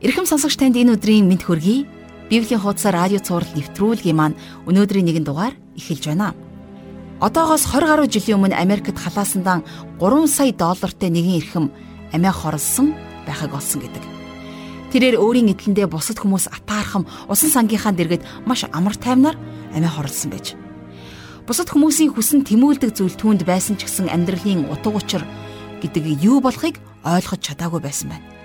Ирхэм сонсогч танд энэ өдрийн мэд хөргий. Библийн хуудасаар радио цаураар нэвтрүүлгийн маань өнөөдрийн нэгэн дугаар эхэлж байна. Одоогоос 20 гаруй жилийн өмнө Америкт халаасандан 3 сая доллартай нэгэн эрхэм амиа хорлсон байхыг олсон гэдэг. Тэрээр өөрийн эдлэндээ бусад хүмүүс атаархам усан сангийнхаа дэргэд маш амар таймнаар амиа хорлсон байж. Бусад хүмүүсийн хүсн тэмүүлдэг зүйл түүнд байсан ч гэсэн амьдралын утга учир гэдэг юу болохыг ойлгож чадаагүй байсан байна.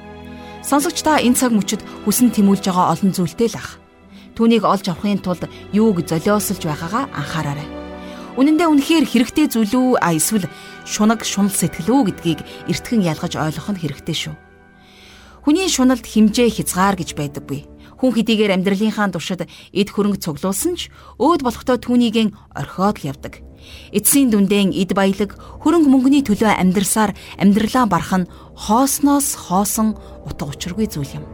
Сонсогч та энэ цаг мөчид хүсн тэмүүлж байгаа олон зүйлтэй л ах. Түүнийг олж авахын тулд юуг золиослж байгаагаа анхаараарай. Үнэн дээр үнэхээр хэрэгтэй зүйл үү а эсвэл шунаг шунал сэтгэл үү гэдгийг эртхэн ялгаж ойлгох нь хэрэгтэй шүү. Хүний шуналд химжээ хязгаар гэж байдаггүй. Хүн хэдийгээр амьдралынхаа туршид эд хөрөнгө цуглуулсан ч өөд болохдоо түүнийгэн орхиод л явдаг. Эцсийн дүндээ эд баялаг хөрөнгө мөнгөний төлөө амьдрсаар амьдралаа барах нь хоосноос хоосон утга учиргүй зүйл юм.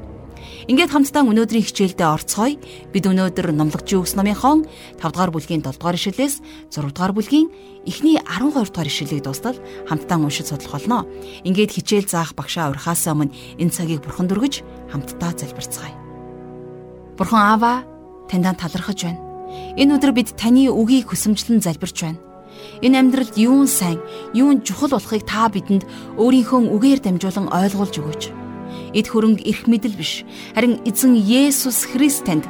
Ингээд хамтдаа өнөөдрийн хичээлдээ орцгоё. Бид өнөөдөр номлогчийн үгс номынхон 5 дугаар бүлгийн 7 дугаар ишлэлээс 6 дугаар бүлгийн эхний 12 дугаар ишлэлийг дуустал хамтдаа уншиж судлах болно. Ингээд хичээл заах багшаа урахаас өмнө энэ цагийг бурхан дүргэж хамтдаа залбирцгаая. Бурхан Аава таньдаа талархаж байна Энэ өдөр бид таны үгийг хүсэмжлэн залбирч байна. Энэ амьдралд юун сайн, юун чухал болохыг та бидэнд өөрийнхөө үгээр дамжуулан ойлгуулж өгөөч. Эд хөрөнгө эрх мэдэл биш, харин эзэн Есүс Христ танд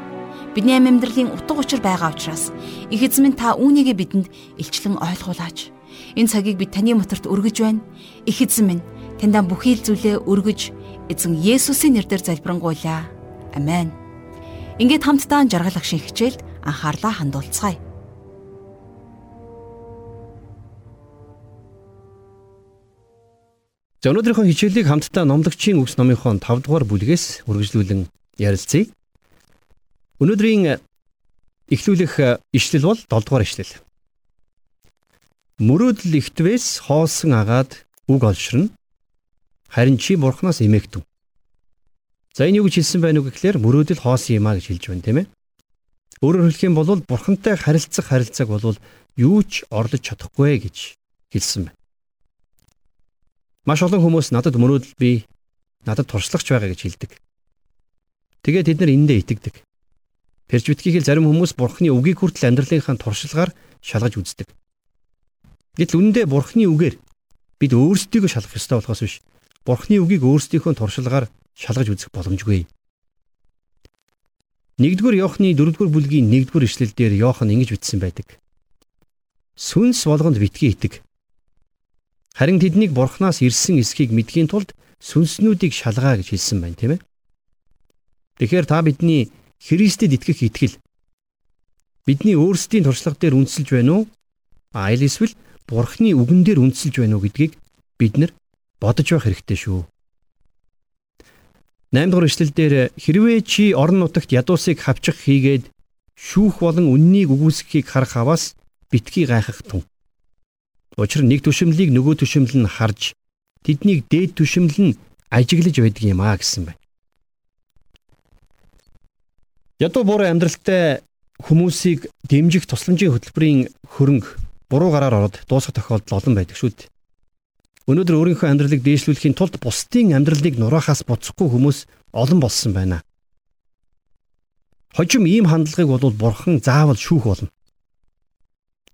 бидний амьдралын утга учир байгаа учраас их эзэн минь та үүнийгээ бидэнд илчлэн ойлгуулаач. Энэ цагийг бид таны моторт өргөж байна. Их эзэн минь таньдаа бүхий л зүйлээ өргөж эзэн Есүсийн нэрээр залбирanгуйлаа. Амен. Ингээд хамтдаа жаргал агшин хичээлд анхаарлаа хандуулцгаая. За өнөөдрийнхөө хичээлийг хамтдаа номлогчийн үгс номынхон 5 дугаар бүлгээс үргэлжлүүлэн ярилцъя. Өнөөдрийн эхлүүлэх ишлэл бол 7 дугаар ишлэл. Мөрөөдөл ихтвээс хоосон агаад үг олширна. Харин чи бурхнаас эмээгдв. За энэ юу гэж хэлсэн байв нүг гэхээр мөрөөдөл хоосон юм а гэж хэлж байна тийм ээ. Өөрөөр хэлэх юм бол бурхантай харилцах харилцааг бол юу ч орлож чадахгүй гэж хэлсэн байна. Маш олон хүмүүс надад мөрөөдөл бий, надад туршлагач байгаа гэж хэлдэг. Тэгээд тэд нар эндээ итгэдэг. Тэрж битгийхэл зарим хүмүүс бурхны үгийг хүртэл амьдралынхаа туршлагаар шалгаж үздэг. Гэтэл үнэндээ бурхны үгээр бид өөрсдийгөө шалгах ёстой болохоос биш. Бурхны үгийг өөрсдийнхөө туршлагаар шалгаж үзэх боломжгүй. 1-р Иохны 4-р бүлгийн 1-р ишлэлдэр Иохан ингэж бичсэн байдаг. Сүнс болгонд битгий итэг. Харин тэднийг бурхнаас ирсэн эсхийг мэдхийн тулд сүнснүүдийг шалгаа гэж хэлсэн байна, тийм ээ. Тэгэхээр та бидний Христэд итгэх итгэл бидний өөрсдийн туршлага дээр үндэслэж байна уу? Айл эсвэл бурхны үгэн дээр үндэслэж байна уу гэдгийг бид нар бодож байх хэрэгтэй шүү. 8 дугаар эшлэл дээр хэрвээ чи орон нутагт ядуусыг хавчих хийгээд шүүх болон үннийг үгүйсгэхийг харах аваас битгий гайхах тун. Учир нэг түшимлийг нөгөө түшимл нь харж тэднийг дээд түшимл нь ажиглаж байдаг юм а гэсэн байна. Ядуу буурай амьдралтай хүмүүсийг дэмжих тусламжийн хөтөлбөрийн хөрөнгө буруу гараар ороод дуусах тохиолдол олон байдаг шүү дээ. Өнөөдөр өөрийнхөө амьдралыг дээшлүүлэхийн тулд бусдын амьдралыг нураахаас буцахгүй хүмүүс олон болсон байна. Хожим ийм хандлагыг бол бурхан заавал шүүх болно.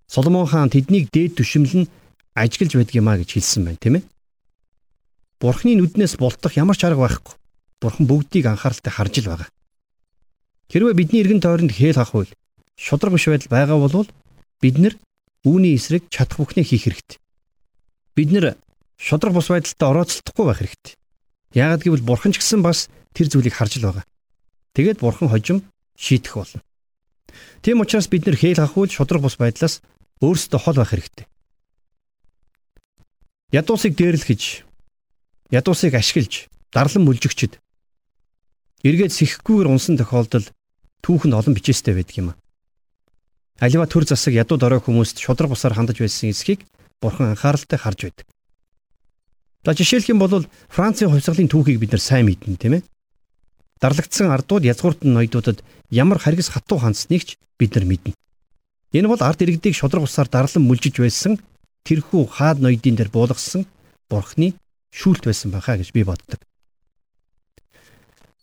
Соломон хаан тэднийг дээд түшимл нь ажиглаж байдаг юмаа гэж хэлсэн байна, тийм ээ. Бурхны нүднээс болтох ямар ч арга байхгүй. Бурхан бүгдийг анхааралтай харж л байгаа. Хэрвээ бидний эргэн тойронд хээл хах үйл шудраг биш байдал байгаа бол бид нар үүний эсрэг чадах бүхнээ хийх хэрэгтэй. Бид нар шудраг бус байдалтай орооцолдохгүй байх хэрэгтэй. Яагад гэвэл бурхан ч гэсэн бас тэр зүйлийг харж л байгаа. Тэгээд бурхан хожим шийдэх болно. Тийм учраас бид нэр хeel хахуул шудраг бус байдлаас өөрсдөө хол байх хэрэгтэй. Ядуусыг дээрлэхэж, ядуусыг ашиглаж, дарлан мүлжигчд эргээд сэхгүйгээр унсан тохиолдол түүхэнд олон бичээстэй байдаг юм. Аливаа төр засаг ядуу дорой хүмүүст шудраг бусаар хандаж байсан эсхийг бурхан анхааралтай харж байдаг. За жишээлх юм бол Францын хувьсгалын түүхийг бид нар сайн мэднэ тийм ээ. Дарлагдсан ардууд язгууртан ноёдуудад ямар харгас хатуу хандсныг ч бид нар мэднэ. Энэ бол ард иргэдийг шудраг усаар дарлан мүлжиж байсан тэрхүү хаад ноёдын дээр буулгасан бурхны шүүлт байсан байхаа гэж би боддог.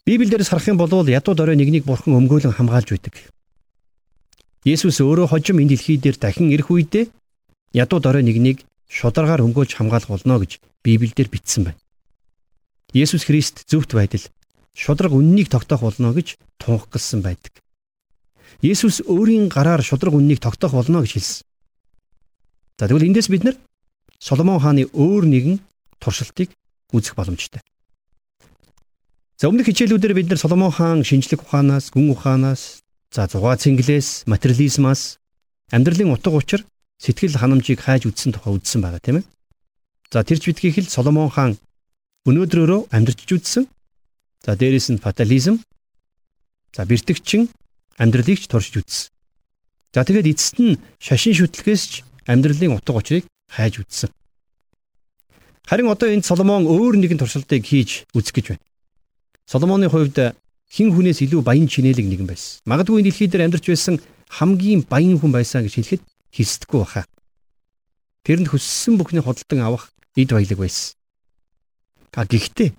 Библиэлд харах юм бол ядуу дорой нэгнийг бурхан өмгөөлөн хамгаалж байдаг. Есүс өөрөө хожим энэ дэлхий дээр дахин ирэх үедээ ядуу дорой нэгнийг шударгаар өмгөөлж хамгаалах болно гэж Библиэлд бичсэн байна. Есүс Христ зөвхт байдал шудраг үннийг тогтоох болно гэж тунхагласан байдаг. Есүс өөрийн гараар шудраг үннийг тогтоох болно гэж хэлсэн. За тэгвэл эндээс бид нар Соломон хааны өөр нэгэн туршилтыг үзэх боломжтой. За өмнөх хичээлүүдээр бид нар Соломон хаан шинжлэх ухаанаас, гүн ухаанаас, за зугаа цэнгэлээс, материализмаас амьдралын утга учир, сэтгэл ханамжийг хайж үтсэн тухай үзсэн байгаа тийм ээ. За тэрч битгийх л Соломон хаан өнөөдрөөрөө амьдрч үтсэн. За дээрэс нь фатализм, за бэртгчин амьдралыг ч туршиж үтсэн. За тэгээд эцэст нь шашин шүтлгээс ч амьдралын утга учирыг хайж үтсэн. Харин одоо энд Соломон өөр нэгэн туршилтыг хийж үзэх гэж байна. Соломоны хувьд хин хүнээс илүү баян чинэлэг нэгэн байсан. Магадгүй энэ дэлхий дээр амьдарч байсан хамгийн баян хүн байсан гэж хэлэхэд хэлсдэггүй баха. Тэрэнд хүссэн бүхний хөдөлтөн авах эд баялаг байсан. А гэхдээ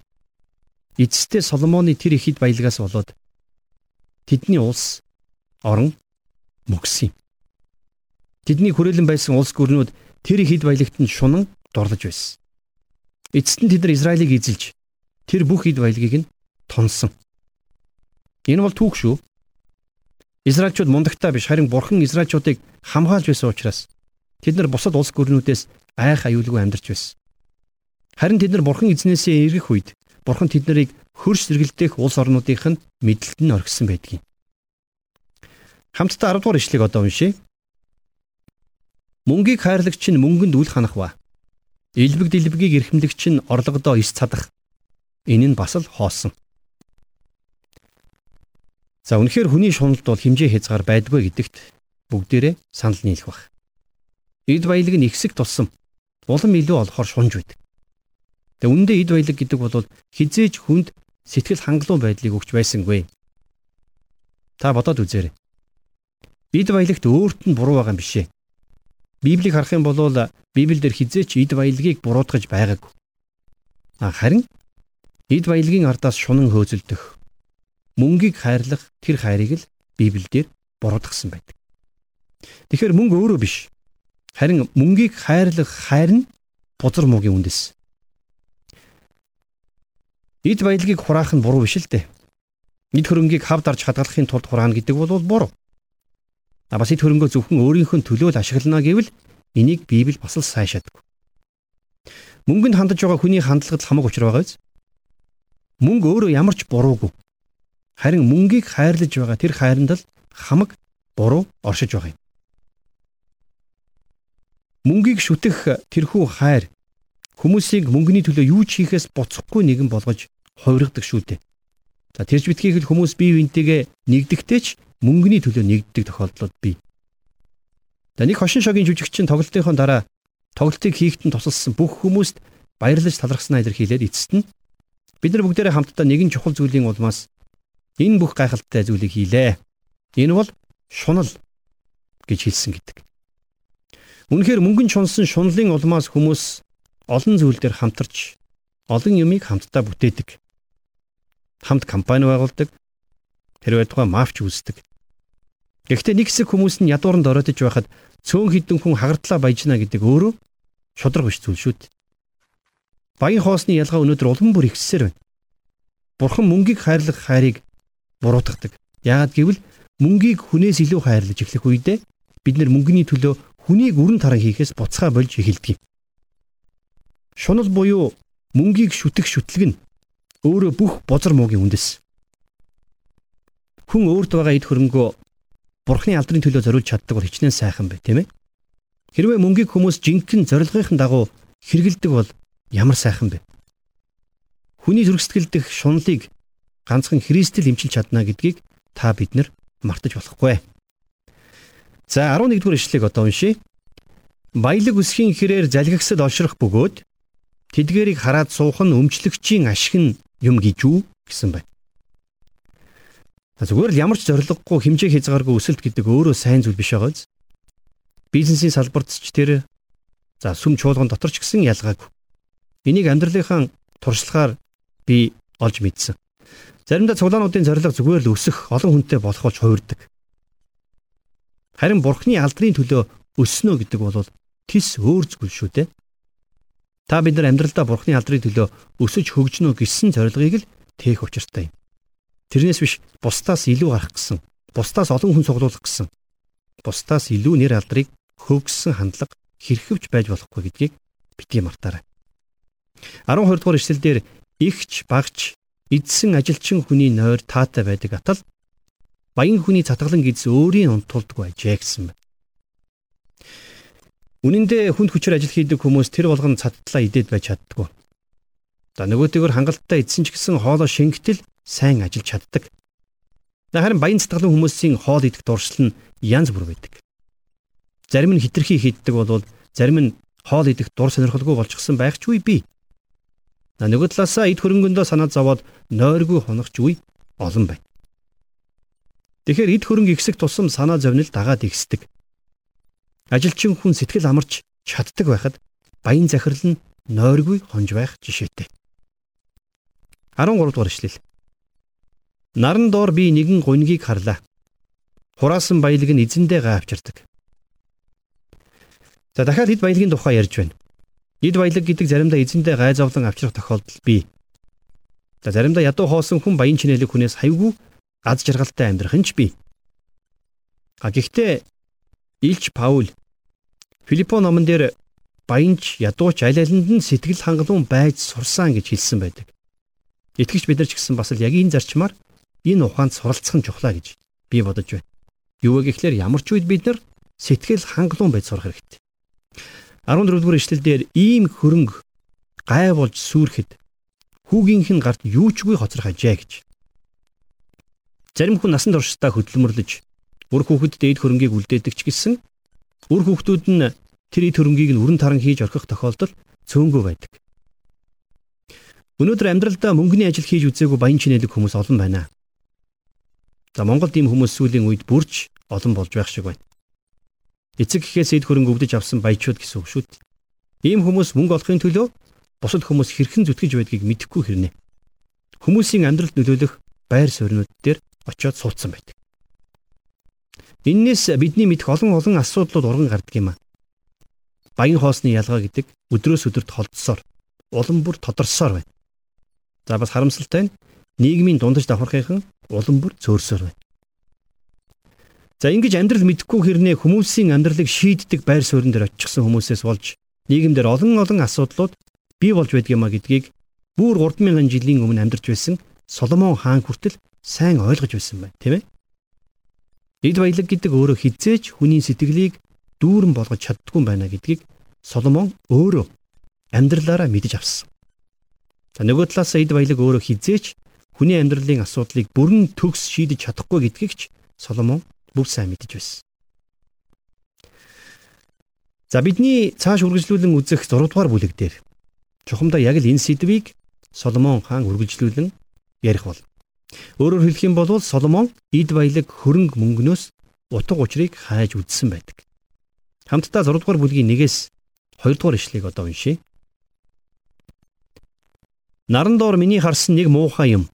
эцэстээ Соломоны тэр их эд баялагаас болоод тэдний улс орон мөксөн. Тэдний хүрээлэн байсан улс гүрнүүд тэр их эд баялагт нь шунан дурлаж байсан. Эцэст нь тэд нар Израилийг эзэлж тэр бүх ид баялагийг нь тонсон. Энэ бол түүх шүү. Израильчууд мундагтаа биш харин бурхан Израильчуудыг хамгаалж байсан учраас тэд нар бусад улс гүрнүүдээс айх аюулгүй амьдарч байсан. Харин тэд нар бурхан эзнээсээ эргэх үед бурхан тэд нарыг хөрс сэргэлдэх улс орнуудынх нь мэдлэлд нь орхисон байдгийг. Хамтдаа 10 дугаар ишлэгийг одоо уншъя. Мөнгийг хайрлагч нь мөнгөнд үл ханах ба Илбэг дэлбэгийг эрхэмлэгч нь орлогодоо ис цадах. Энэ нь бас л хоосон. За үнэхээр хүний шуналд бол химжээ хязгаар байдгүй гэдэгт бүгдээрээ санал нийлэх баг. Эд баялаг нь ихсэг тусам улам илүү олохоор шунж байдаг. Тэгээ үүндээ эд баялаг гэдэг бол хизээж хүнд сэтгэл хангалуун байдлыг өгч байсангүй. Та бодоод үзээрэй. Эд баялагт өөрт нь буруу байгаа юм бишээ. Библийг харах юм бол Библиэлд хизээч эд баялагийг буруутгаж байгаагүй. Харин эд баялагын ардаас шунан хөөцөлдөх мөнгийг хайрлах тэр хайрыг л Библиэлд буруутгасан байдаг. Тэгэхээр мөнгө өөрөө биш. Харин мөнгийг хайрлах хайр нь бузар муугийн үндэс. Эд баялагийг хураах нь буруу биш л дээ. Эд хөрөнгийг хав дарж хадгалахын тулд хураана гэдэг бол буруу. Бас эд хөрөнгөө зөвхөн өөрийнхөө төлөө л ашиглана гэвэл Энийг Библи бас л сайшаадаг. Мөнгөнд хандаж байгаа хүний хандлагад хамаг учир байгаа биз? Мөнгө өөрөө ямар ч буруугүй. Харин мөнгийг хайрлаж байгаа тэр хайранд л хамаг буруу оршиж байгаа юм. Мөнгийг шүтэх тэрхүү хайр хүмүүсийг мөнгөний төлөө юу ч хийхээс буцахгүй нэгэн болгож хувиргадаг шүү дээ. За тэрж битгийх л хүмүүс бие биентэйгээ нэгдэхтэй ч мөнгөний төлөө нэгддэг тохиолдлууд бий. За нэг хошин шогийн жүжигчин тоглолтынхон дараа тоглолтыг хийхтэн тусалсан бүх хүмүүст баярлаж талархснаа илэрхийлээд эцэст нь бид нар бүгдээрээ хамтдаа нэгэн чухал зүйлийн улмаас энэ бүх гайхалтай зүйлийг хийлээ. Энэ бол шунал гэж хэлсэн гэдэг. Үнэхээр мөнгөн чунсан шунлын улмаас хүмүүс олон зүйл дээр хамтарч олон юмыг хамтдаа бүтээдэг. Хамт компани байгуулдаг. Хэрвээ тухайн мафч үүсдэг. Гэхдээ нэг хэсэг хүмүүс нь ядууранд ороодож байхад цөөн хідэн хүн хагартлаа баяжна гэдэг өөрөө шудраг биш зүйл шүү дээ. Баян хоосны ялгаа өнөөдөр улам бүр ихсээр байна. Бурхан мөнгийг хайрлах хайрыг буруутгадаг. Яагад гэвэл мөнгийг хүнээс илүү хайрлаж эхлэх үедээ бид нар мөнгөний төлөө хүнийг өрн таран хийхээс буцхаа болж эхэлдэг юм. Шунал буюу мөнгийг шүтэх шүтлэг нь өөрөө бүх бозар муугийн үндэс. Хүн өөрт байгаа эд хөрөнгөө Бурхны алдрын төлөө зориулж чаддаг бол хичнээн сайхан бай, тийм ээ? Хэрвээ мөнгийг хүмүүс жинхэнэ зорилгын дагуу хэрэгэлдэг бол ямар сайхан бэ? Хүний зүрхсэтгэлдэх шунлыг ганцхан Христэл эмчилж чадна гэдгийг та бид нар мартаж болохгүй. За 11 дугаар ишлэгийг одоо уншийе. Баялаг үсгийн хэрээр залгигсад олшрох бөгөөд тэдгэрийг хараад суух нь өмчлөгчийн ашиг нь юм юу гэсэн байна. Зүгээр л ямар ч зориггүй хэмжээ хязгааргүй өсөлт гэдэг өөрөө сайн зүйл биш байгааз. Бизнесийн салбарт ч тэр за сүм чуулган дотор ч гэсэн ялгаагүй. Энийг амьдралынхаа туршлагаар би олж мэдсэн. Заримдаа цуглаануудын зорилго зүгээр л өсөх, олон хүнтэй болох болж хувирдаг. Харин бурхны алдрын төлөө өснө гэдэг бол тис өөр зүйл шүү дээ. Та бид нар амьдралдаа бурхны алдрын төлөө өсөж хөгжнө гэсэн зорилгыг л тээх учиртай юм. Тэрнээс биш бусдаас илүү гарах гэсэн, бусдаас олон хүн цуглуулах гэсэн, бусдаас илүү нэр алдрыг хөвгсөн хандлага хэрхэвч байж болохгүй гэдгийг битгий мартаарай. 12 дугаар эшлэлдэр ихч багч эдсэн ажилчин хүний нойр таатай байдаг атал баян хүний цатгалан гиз өөрийн унтуулдаггүй ажээ гэсэн байна. Үнэн дээр хүнд хүчээр ажил хийдэг хүмүүс тэр болгон цаттлаа идээд байж чаддгүй. За нөгөөтэйгөр хангалттай эдсэн ч гэсэн хоолоо шингэтэл сайн ажиллаж чаддаг. Харин баян цатгалан хүмүүсийн хоол идэх дуршил нь янз бүр байдаг. Зарим нь хитрхи хийддэг бол зарим нь хоол идэх дур сонирхолгүй болчихсон байх ч үе бий. Нөгөө талаасаа эд хөрөнгөндөө санаа зовоод нойргүй хоногч үе олон байна. Тэгэхээр эд хөрөнгө ихсэх тусам санаа зовнил дагаад ихсдэг. Ажилчин хүн сэтгэл амарч чаддаг байхад баян захирал нь нойргүй хонж байх жишээтэй. 13 дугаар эшлэл. Наран доор би нэгэн гунгийг харлаа. Хураасан баялаг нь эзэндээ гайвчирдаг. За дахиад хэд баялагын тухай ярьж байна. Эд баялаг гэдэг заримдаа эзэндээ гай зовлон авчрах тохиолдол бий. За заримдаа ядуу хоосон хүн баян чинэлэг хүнээс хайвгүй аз жаргалтай амьдрах нь ч бий. А гэхдээ Илч Паул Филиппо номон дээр баянч ядууч аль алинд нь сэтгэл хангалуун байж сурсан гэж хэлсэн байдаг. Итгэж бид нар ч гэсэн бас л яг энэ зарчмаар энэ ухаанд суралцах нь чухлаа гэж би бодож байна. Юу гэхээр ямар ч үед бид нар сэтгэл хангалуун байж сурах хэрэгтэй. 14 дугаар ишлэлдэр ийм хөрөнгө гай болж сүрхэд хүүгийнх нь гарт юу ч үгүй хоцрох ажээ гэж. Зарим хүн насан туршдаа хөдөлмөрлөж үр хүүхэд дээд хөрөнгийг үлдээдэг ч гэсэн үр хүүхдүүд нь тэр эд хөрөнгийг нь өрн таран хийж орхих тохиолдол цөөнгөө байдаг. Өнөөдөр амьдралдаа мөнгөний ажил хийж үзээгүй баян чинэлэг хүмүүс олон байна. За Монголд ийм хүмүүс сүүлийн үед бүрж олон болж байх шиг байна. Эцэг гэхээс эд хөрөнгө өвдөж авсан баячууд гэсэн үг шүү дээ. Ийм хүмүүс мөнгө олохын төлөө бусад хүмүүс хэрхэн зүтгэж байдгийг мэдэхгүй хэрнэ. Хүмүүсийн амьдралд нөлөөлөх байр сууринууд дээр очиод суудсан байдаг. Иннээс бидний мэдэх олон олон асуудлууд урган гардаг юм а. Баян хоосны ялгаа гэдэг өдрөөс өдөрт холдсоор улам бүр тодорсоор байна. За бас харамсалтай нь нийгмийн дундаж давхархынхан улам бүр зөөрсөөр байна. За ингэж амьдрал мэдхгүй хэрнээ хүмүүсийн амьдралыг шийддэг байр суурин дээр очихсан хүмүүсээс болж нийгэмдэр олон олон асуудлууд бий болж байдгиймаа гэдгийг бүр 3000 жилийн өмнө амьдарч байсан Соломон хаан хүртэл сайн ойлгож байсан байна, тийм ээ? Эд баялаг гэдэг өөрөө хизээч хүний сэтгэлийг дүүрэн болгож чаддгүй байна гэдгийг Соломон өөрөө амьдралаараа мэдэж авсан. За нөгөө талаас эд баялаг өөрөө хизээч хүний амьдралын асуудлыг бүрэн төгс шийдэж чадахгүй гэдгийг ч Соломон бүх сайн мэдэж байсан. За бидний цааш үргэлжлүүлэн үзэх 6 дугаар бүлэг дээр чухамдаа яг л энэ сэдвийг Соломон хаан үргэлжлүүлэн ярих бол. Өөрөөр хэлэх юм бол Соломон эд баялаг хөрөнгө мөнгнөөс утга учирыг хайж үзсэн байдаг. Хамтдаа 6 дугаар бүлгийн 1-ээс 2 дугаар ишлэгийг одоо уншийе. Наран доор миний харсан нэг муухай юм.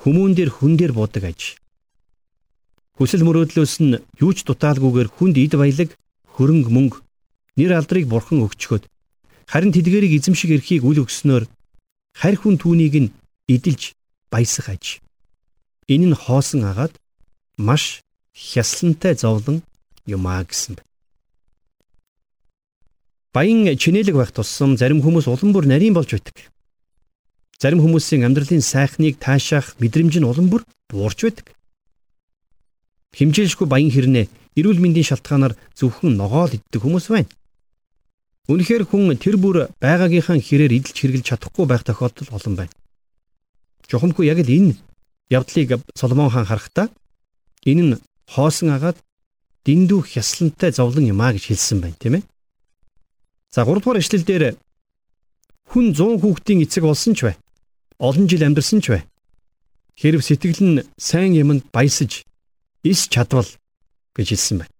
Хүмүүн дээр хүн дээр буудаг аж. Хүсэл мөрөөдлөөс нь юу ч дутаалгүйгээр хүнд эд баялаг, хөрөнгө мөнгө, нэр алдрыг бурхан өгчхөд харин тэдгэрийг эзэмших эрхийг үл өгснөөр харь хүн түүнийг нь эдэлж баясах аж. Энэ нь хоосон агаад маш хяслантай зовлон юмаа гэсэн байна. Баян чинэлэг байх тусам зарим хүмүүс улам бүр нарийн болж байдаг. Зарим хүмүүсийн амьдралын сайхныг таашаах мэдрэмж нь улам бүр буурч байдаг. Химжээлшгүй баян хэрнээ эрүүл мэндийн шалтгаанаар зөвхөн ногоол иддэг хүмүүс байна. Үнэхээр хүн тэр бүр байгаагийнхаа хэрээр идэлж хэрглэж чадахгүй байх тохиолдол олон байна. Жохомгүй яг л энэ явдлыг Соломон хаан харахтаа энэ нь хоосон агаад дэндүү хяслантай зовлон юм а гэж хэлсэн байна, тийм ээ. За 3 дугаар эшлэл дээр хүн 100 хүүхдийн эцэг болсон ч бай. Олон жил амьдарсан ч бай. Хэрв сэтгэл нь сайн юмд баясаж ис чадвал гэж хэлсэн байна.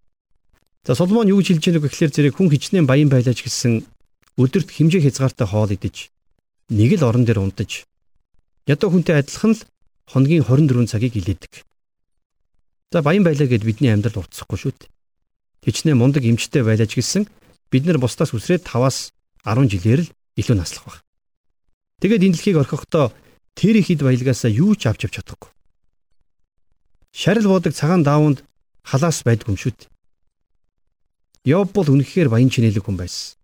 За Соломон юу гэж хэлж байгааг гэхлээр зэрэг хүн хичнээн баян байлаач гэсэн өдөрт хэмжээ хязгаартай хоол идэж нэг л орон дээр унтаж ядуу хүнтэй адилхан л хоногийн 24 цагийг илээдэг. За баян байлаа гэд бидний амьдрал уртсахгүй шүү дээ. Хичнээн мундаг эмчтэй байлаач гэсэн бид нар бусдаас үсрээд 5-аас 10 жилээр л илүү наслах баг. Тэгээд энэ дэлхийг орхихдоо тэр их хэд баялгаасаа юу ч авч авч чадахгүй. Шарил буудаг цагаан даавууд халаас байдгүй юм шүү дээ. Йоб бол үнэхээр баян чинэлэг хүн байсан.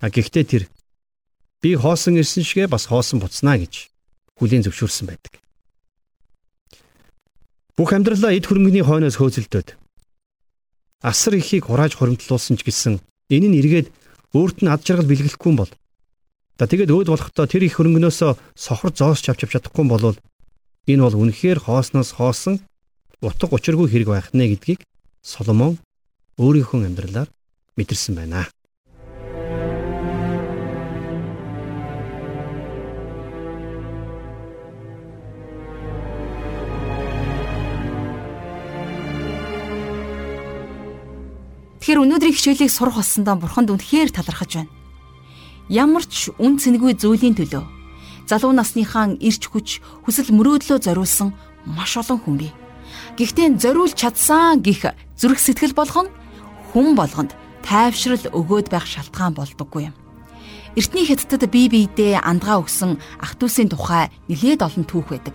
А гэхдээ тэр би хоосон ирсэн шигэ бас хоосон буцнаа гэж хүлийн зөвшөөрсөн байдаг. Бүх амьдралаа эд хөрөнгөний хойноос хөөцөлдөөд асар ихийг хурааж хоримтлуулсан ч гэсэн энэ нь эргээд өөрт нь ад жаргал бэлгэлэхгүй бол за тэгээд өөд болохдоо тэр их хөрөнгнөөсөө сохор зоос чавч чадахгүй бол энэ бол үнэхээр хоосноос хоосон утга учиргүй хэрэг байх нэ гэдгийг Соломон өөрийнхөө амьдралаар мэдэрсэн байна. Тэгэхээр өнөөдрийн хичээлийг сурах болсондоо бурханд үнэхээр талархаж байна. Ямар ч үн цэнгүй зүйлийн төлөө залуу насныхаа ирч хүч хүсэл мөрөөдлөө зориулсан маш олон хүн бий. Гэхдээ зориулж чадсан гих зүрх сэтгэл болгон хүн болгонд тайвшрал өгөөд байх шалтгаан болдоггүй юм. Эртний хятадд бие биедээ андгаа өгсөн ах トゥ усийн тухай нэлээд олон түүх байдаг.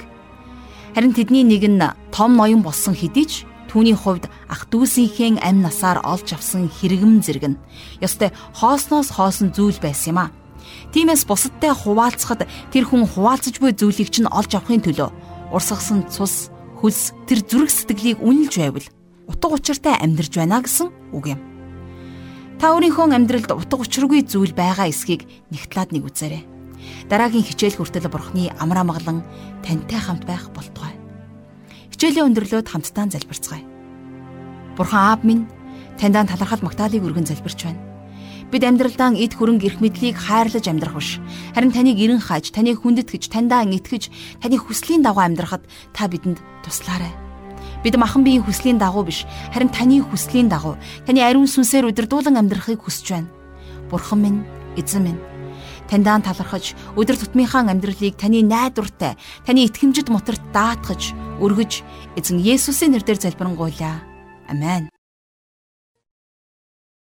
Харин тэдний нэг нь том ноён болсон хэдий ч Түүний хувьд ах дүүсийнхээ амь насаар олж авсан хэрэгэм зэрэг нь ёстой хоосноос хоосон зүйл байсан юм а. Тиймээс бусадтай хуваалцахад тэр хүн хуваалцаж буй зүйлийг чинь олж авахын төлөө урсгасан цус, хөлс тэр зүрх сэтгэлийг үнэлж байвал утга учиртай амьдрж байна гэсэн үг юм. Та өөрийнхөө амьдралд утга учиргүй зүйл байгаа эсхийг нэгтлаад нэг үзээрэй. Дараагийн хичээл хүртэл бурхны амар амгалан тантай хамт байх болтугай. Хичээлийн өндөрлөөд хамтдаа залбирцгаая. Бурхан аав минь таньдаа талархал магтаалыг өргөн залбирч байна. Бид амьдралдаа эд хөрөнгө эрх мэдлийг хайрлаж амьдрах биш. Харин таныг эрен хааж, таныг хүндэтгэж, таньдаа итгэж, таны хүслийн дагуу амьдрахад та бидэнд туслаарай. Бид махан биеийн хүслийн дагуу биш, харин таны хүслийн дагуу, таны ариун сүнсээр удирдуулан амьдрахыг хүсэж байна. Бурхан минь, эзэн минь таньдаа талархаж өдөр тутмынхаа амьдралыг таны найдвартай, таны итгэмжит моторт даатгаж, өргөж эзэн Есүсийн нэрээр залбирanгуйлаа. Амен.